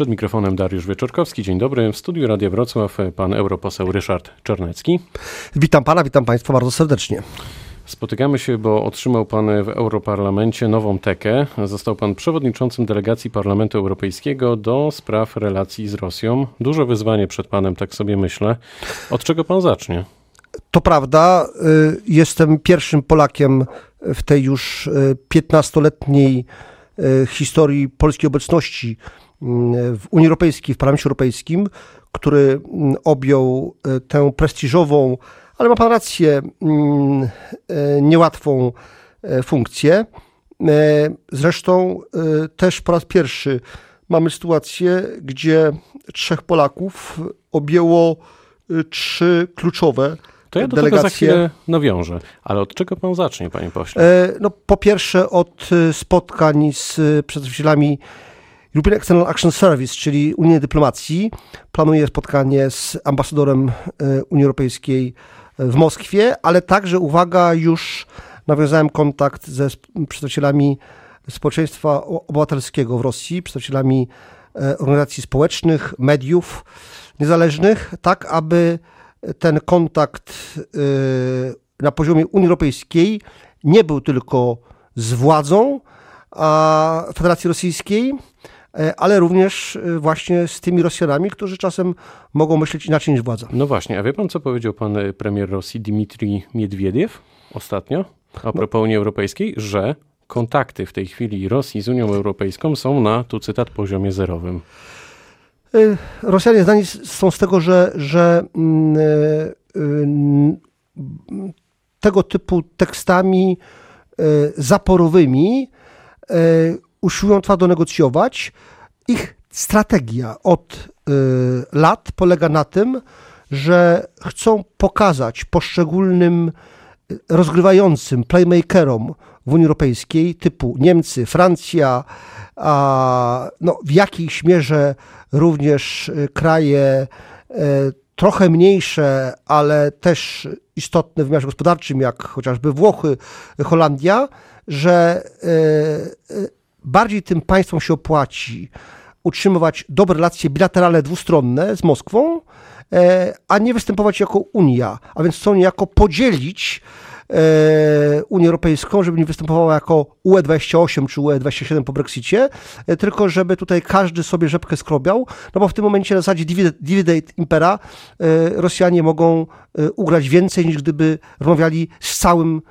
Przed mikrofonem Dariusz Wieczorkowski. Dzień dobry. W studiu Radia Wrocław pan europoseł Ryszard Czarnecki. Witam pana, witam państwa bardzo serdecznie. Spotykamy się, bo otrzymał pan w Europarlamencie nową tekę. Został pan przewodniczącym delegacji Parlamentu Europejskiego do spraw relacji z Rosją. Duże wyzwanie przed panem, tak sobie myślę. Od czego pan zacznie? To prawda, y, jestem pierwszym Polakiem w tej już 15-letniej y, y, historii polskiej obecności w Unii Europejskiej, w Parlamencie Europejskim, który mm, objął tę prestiżową, ale ma pan rację, mm, niełatwą funkcję. Zresztą też po raz pierwszy mamy sytuację, gdzie trzech Polaków objęło trzy kluczowe to ja do delegacje... tego za chwilę nawiążę. Ale od czego pan zacznie, panie pośle? E, no, po pierwsze od e, spotkań z e, przedstawicielami European External Action Service, czyli Unijnej Dyplomacji. Planuję spotkanie z ambasadorem Unii Europejskiej w Moskwie, ale także, uwaga, już nawiązałem kontakt ze przedstawicielami społeczeństwa obywatelskiego w Rosji, przedstawicielami organizacji społecznych, mediów niezależnych, tak aby ten kontakt na poziomie Unii Europejskiej nie był tylko z władzą Federacji Rosyjskiej, e, ale również y, właśnie z tymi Rosjanami, którzy czasem mogą myśleć inaczej niż władza. No właśnie, a wie pan, co powiedział pan e, premier Rosji Dmitrij Miedwiediew ostatnio a propos no. Unii Europejskiej, że kontakty w tej chwili Rosji z Unią Europejską są na, tu cytat, poziomie zerowym. Rosjanie znani są z tego, że, że mm, y, y, tego typu tekstami zaporowymi usiłują twardo negocjować. Ich strategia od lat polega na tym, że chcą pokazać poszczególnym rozgrywającym playmakerom w Unii Europejskiej, typu Niemcy, Francja, a no, w jakiejś mierze również y, kraje y, trochę mniejsze, ale też istotne w wymiarze gospodarczym, jak chociażby Włochy, Holandia, że y, bardziej tym państwom się opłaci utrzymywać dobre relacje bilateralne, dwustronne z Moskwą, a nie występować jako Unia, a więc chcą niejako podzielić E, Unię Europejską, żeby nie występowała jako UE28 czy UE27 po Brexicie, e, tylko żeby tutaj każdy sobie rzepkę skrobiał, no bo w tym momencie na zasadzie divide impera e, Rosjanie mogą ugrać więcej niż gdyby rozmawiali z całym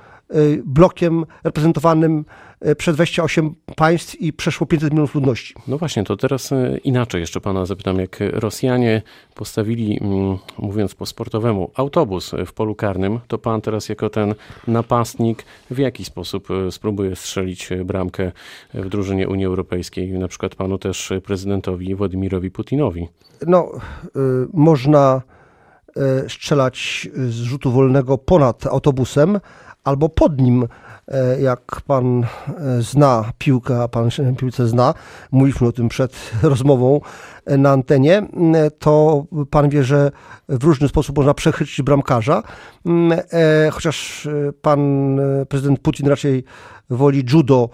blokiem reprezentowanym E, przez 28 państw i przeszło 500 milionów ludności. No właśnie, to teraz e, inaczej jeszcze pana zapytam, jak Rosjanie postawili, mm, mówiąc po sportowemu, autobus w polu karnym, to pan teraz jako ten napastnik w jaki sposób spróbuje strzelić bramkę w drużynie Unii Europejskiej, na przykład panu też prezydentowi Władimirowi Putinowi? No, y, można strzelać z rzutu wolnego ponad autobusem albo pod nim E, jak pan e, zna piłkę, a pan się piłce zna, mówiliśmy o tym przed rozmową e, na antenie, to pan wie, że w różny sposób można przechwycić bramkarza, chociaż pan prezydent Putin raczej woli judo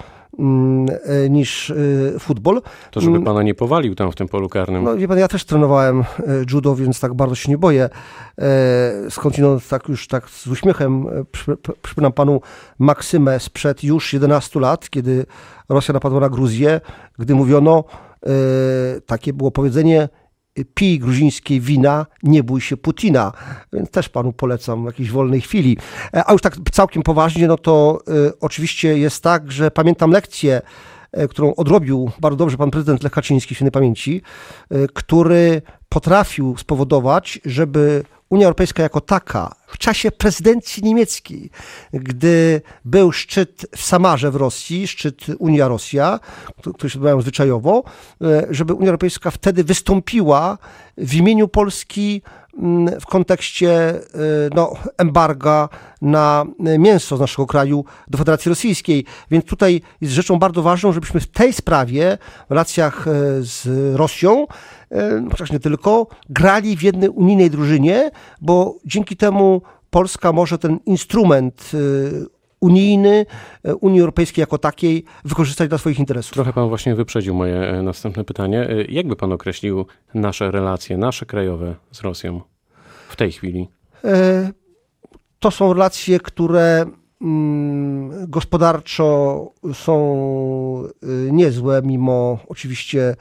niż e, futbol. To żeby mm. pana nie powalił tam w tym polu karnym. No wie pan, ja też trenowałem e, judo, więc tak bardzo się nie boję. Skądinąd tak już tak z uśmiechem przypominam panu Maksymę sprzed już 11 lat, kiedy Rosja napadła na Gruzję, gdy mówiono, takie było powiedzenie, pij gruzińskie wina, nie bój się Putina. Więc też panu polecam w jakiejś wolnej chwili. E, a już tak całkiem poważnie, no to y, oczywiście jest tak, że pamiętam lekcję, y, którą odrobił bardzo dobrze pan prezydent Lech Kaczyński świętej pamięci, który potrafił spowodować, żeby Unia Europejska jako taka w czasie prezydencji niemieckiej, gdy był szczyt w Samarze w Rosji, szczyt Unia-Rosja, który się odbywał zwyczajowo, e, żeby Unia Europejska wtedy wystąpiła w imieniu Polski w kontekście e, no, embarga na mięso z naszego kraju do Federacji Rosyjskiej. Więc tutaj jest rzeczą bardzo ważną, żebyśmy w tej sprawie, w relacjach e, z Rosją, chociaż nie tylko, grali w jednej unijnej drużynie, bo dzięki temu Polska może ten instrument y, unijny, Unii Europejskiej jako takiej wykorzystać dla swoich interesów. Trochę pan właśnie wyprzedził moje następne pytanie. Jak by pan określił nasze relacje, nasze krajowe z Rosją w tej chwili? To są relacje, które mm, gospodarczo są niezłe, mimo oczywiście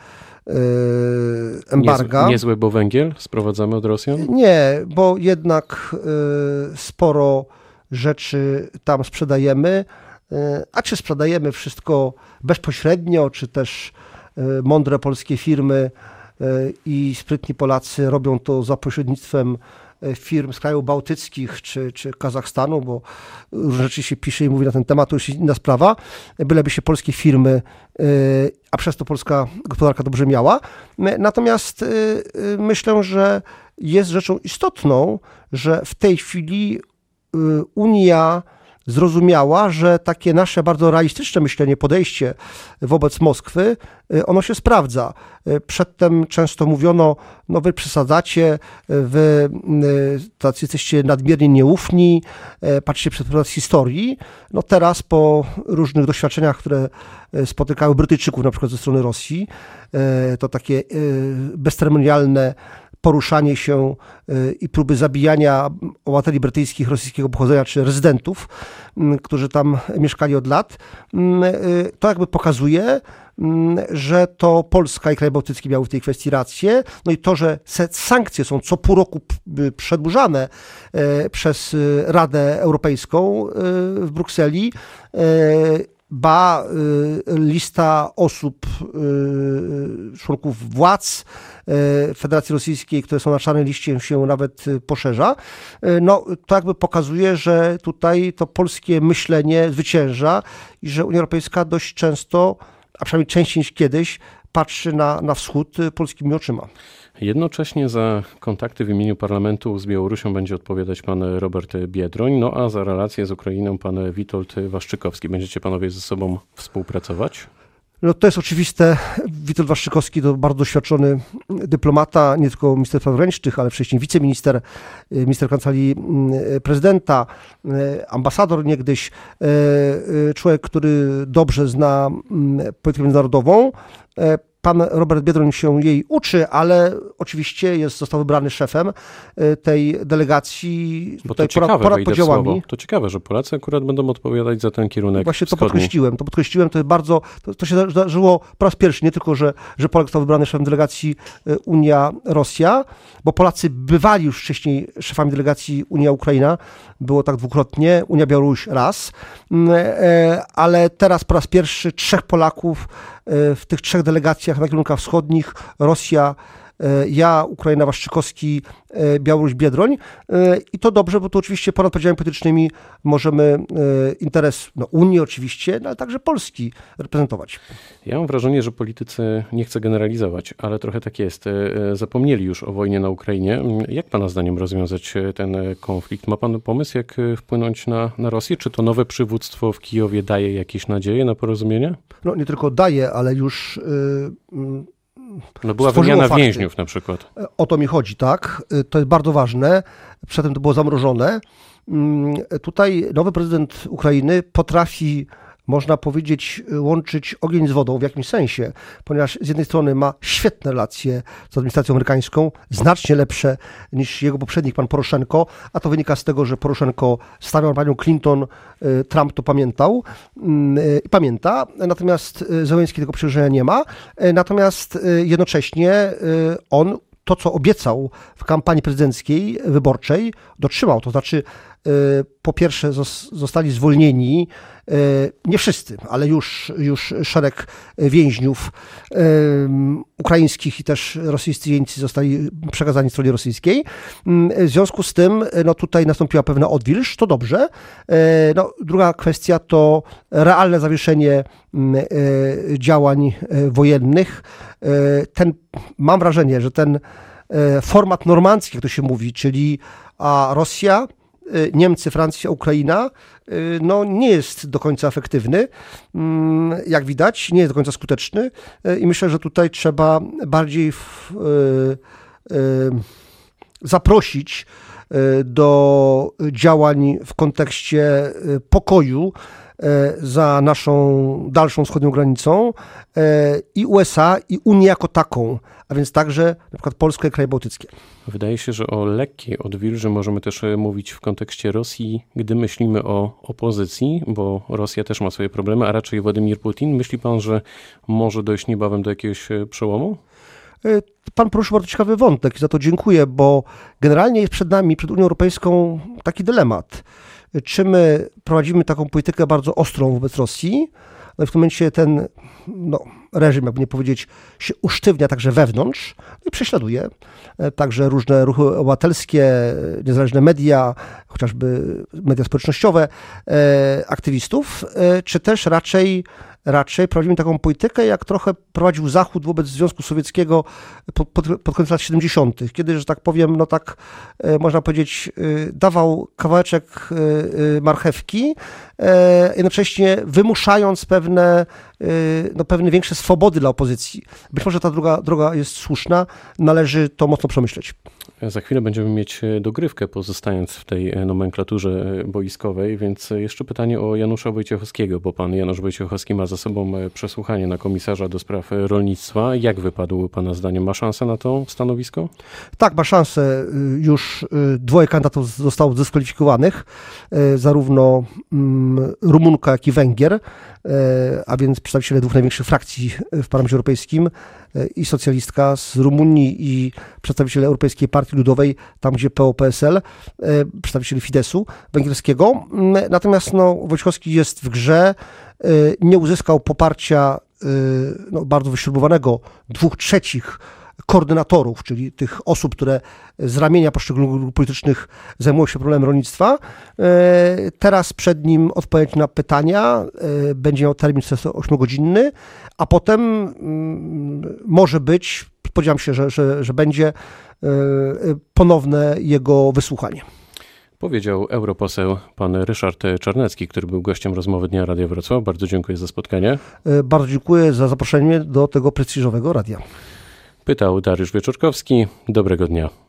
embarga. Niezłe, niezłe, bo węgiel sprowadzamy od Rosjan? Nie, bo jednak sporo rzeczy tam sprzedajemy, a czy sprzedajemy wszystko bezpośrednio, czy też mądre polskie firmy i sprytni Polacy robią to za pośrednictwem firm z krajów bałtyckich czy, czy Kazachstanu, bo różne rzeczy się pisze i mówi na ten temat, to już inna sprawa, byleby się polskie firmy, a przez to polska gospodarka dobrze miała. Natomiast myślę, że jest rzeczą istotną, że w tej chwili Unia zrozumiała, że takie nasze bardzo realistyczne myślenie, podejście wobec Moskwy, ono się sprawdza. Przedtem często mówiono, no wy przesadzacie, wy tacy jesteście nadmiernie nieufni, patrzcie przed pryzmat historii. No teraz po różnych doświadczeniach, które spotykały Brytyjczyków na przykład ze strony Rosji, to takie bezceremonialne poruszanie się y, i próby zabijania obywateli brytyjskich rosyjskiego pochodzenia, czy rezydentów, mm, którzy tam mieszkali od lat, mm, y, to jakby pokazuje, mm, że to Polska i kraje bałtyckie miały w tej kwestii rację. No i to, że sankcje są co pół roku przedłużane y, przez Radę Europejską w Brukseli, ba lista osób, członków władz Federacji Rosyjskiej, które są na czarnej liście się nawet poszerza. No to jakby pokazuje, że tutaj to polskie myślenie zwycięża i że Unia Europejska dość często, a przynajmniej częściej niż kiedyś, patrzy na, na wschód polskimi oczyma. Jednocześnie za kontakty w imieniu parlamentu z Białorusią będzie odpowiadać pan Robert Biedroń, no a za relacje z Ukrainą pan Witold Waszczykowski. Będziecie panowie ze sobą współpracować? No to jest oczywiste. Witold Waszczykowski to bardzo doświadczony dyplomata, nie tylko minister spraw wewnętrznych, ale wcześniej wiceminister, minister kancelarii prezydenta, ambasador niegdyś, człowiek, który dobrze zna politykę międzynarodową Pan Robert Biedroń się jej uczy, ale oczywiście jest, został wybrany szefem y, tej delegacji Bo to ciekawe, ponad podziałami. To ciekawe, że Polacy akurat będą odpowiadać za ten kierunek Właśnie wschodni. to podkreśliłem. To podkreśliłem, to jest bardzo, to, to się zdarzyło po raz pierwszy, nie tylko, że, że Polak został wybrany szefem delegacji y, Unia-Rosja, bo Polacy bywali już wcześniej szefami delegacji Unia-Ukraina, było tak dwukrotnie, Unia-Białoruś raz, mm, e, ale teraz po raz pierwszy trzech Polaków e, w tych trzech delegacjach na kierunkach wschodnich, Rosja, ja, Ukraina Waszczykowski, e, Białoruś Biedroń e, i to dobrze, bo tu oczywiście ponad podziałami politycznymi możemy interes no, Unii oczywiście, no, ale także Polski reprezentować. Ja mam wrażenie, że politycy, nie chcę generalizować, ale trochę tak jest, zapomnieli już o wojnie na Ukrainie. Jak pana zdaniem rozwiązać ten konflikt? Ma pan pomysł, jak wpłynąć na, na Rosję? Czy to nowe przywództwo w Kijowie daje jakieś nadzieje na porozumienie? No nie tylko daje, ale już yy, no była wymiana fakty. więźniów na przykład. O to mi chodzi, tak. To jest bardzo ważne. Przedtem to było zamrożone. Mm, tutaj nowy prezydent Ukrainy potrafi można powiedzieć, łączyć ogień z wodą w jakimś sensie, ponieważ z jednej strony ma świetne relacje z administracją amerykańską, znacznie lepsze niż jego poprzednik, pan Poroszenko, a to wynika z tego, że Poroszenko stawiał panią Clinton, y, Trump to pamiętał mm, y, i pamięta, natomiast y, Zełenski tego przyrzeczenia nie ma, natomiast jednocześnie on to, co obiecał w kampanii prezydenckiej, wyborczej, dotrzymał. To znaczy, po pierwsze, zostali zwolnieni E, nie wszyscy, ale już, już szereg więźniów e, ukraińskich i też rosyjscy jeńcy zostali przekazani stronie rosyjskiej. W związku z tym no tutaj nastąpiła pewna odwilż, to dobrze. No, druga kwestia to realne zawieszenie działań wojennych. Ten, mam wrażenie, że ten format normandzki, jak to się mówi, czyli a Rosja, Niemcy, Francja, Ukraina, Y, no, nie jest do końca efektywny, mm, jak widać, nie jest do końca skuteczny y, i myślę, że tutaj trzeba bardziej w, y, zaprosić do działań w kontekście pokoju za naszą dalszą wschodnią granicą i USA, i Unię jako taką, a więc także na przykład Polskę i kraje bałtyckie. Wydaje się, że o lekkiej odwilży możemy też mówić w kontekście Rosji, gdy myślimy o opozycji, bo Rosja też ma swoje problemy, a raczej Władimir Putin. Myśli pan, że może dojść niebawem do jakiegoś przełomu? E, pan poruszył bardzo ciekawy wątek i za to dziękuję, bo generalnie jest przed nami, przed Unią Europejską taki dylemat. Czy my prowadzimy taką politykę bardzo ostrą wobec Rosji, ale w tym momencie ten no, reżim, jakby nie powiedzieć, się usztywnia także wewnątrz no i prześladuje e, także różne ruchy obywatelskie, niezależne media, chociażby media społecznościowe, e, aktywistów, czy też raczej raczej prowadzimy taką politykę, jak trochę prowadził Zachód wobec Związku Sowieckiego pod, pod, pod koniec lat 70., kiedy, że tak powiem, no tak e, można powiedzieć, e, dawał kawałeczek e, marchewki, jednocześnie wymuszając pewne, no, pewne większe swobody dla opozycji. Być może ta druga droga jest słuszna, należy to mocno przemyśleć. Za chwilę będziemy mieć e, dogrywkę, pozostając w tej e, nomenklaturze e, boiskowej, więc jeszcze pytanie o Janusza Wojciechowskiego, bo pan Janusz Wojciechowski ma za sobą przesłuchanie na komisarza do spraw rolnictwa. Jak wypadł pana zdaniem? Ma szansę na to stanowisko? Tak, ma szansę. Już dwoje kandydatów zostało zdyskwalifikowanych, zarówno mm, Rumunka, jak i Węgier, a więc przedstawiciele dwóch największych frakcji w Parlamencie Europejskim i socjalistka z Rumunii i przedstawiciele Europejskiej Partii Ludowej, tam gdzie PO-PSL, e, przedstawicieli Fidesu węgierskiego. Mm, natomiast no, Wojciechowski jest w grze, e, nie uzyskał poparcia e, no, bardzo wyśrubowanego dwóch trzecich koordynatorów, czyli tych osób, które z ramienia poszczególnych grup politycznych zajmują się problemem rolnictwa. Teraz przed nim odpowiedź na pytania, będzie miał termin 8-godzinny, a potem mm, może być, spodziewam się, że, że, że będzie e, ponowne jego wysłuchanie. Powiedział europoseł pan Ryszard Czarnecki, który był gościem rozmowy Dnia Radia Wrocław. Bardzo dziękuję za spotkanie. E, bardzo dziękuję za zaproszenie do tego prestiżowego radia. Pytał Dariusz Wieczorkowski. Dobrego dnia.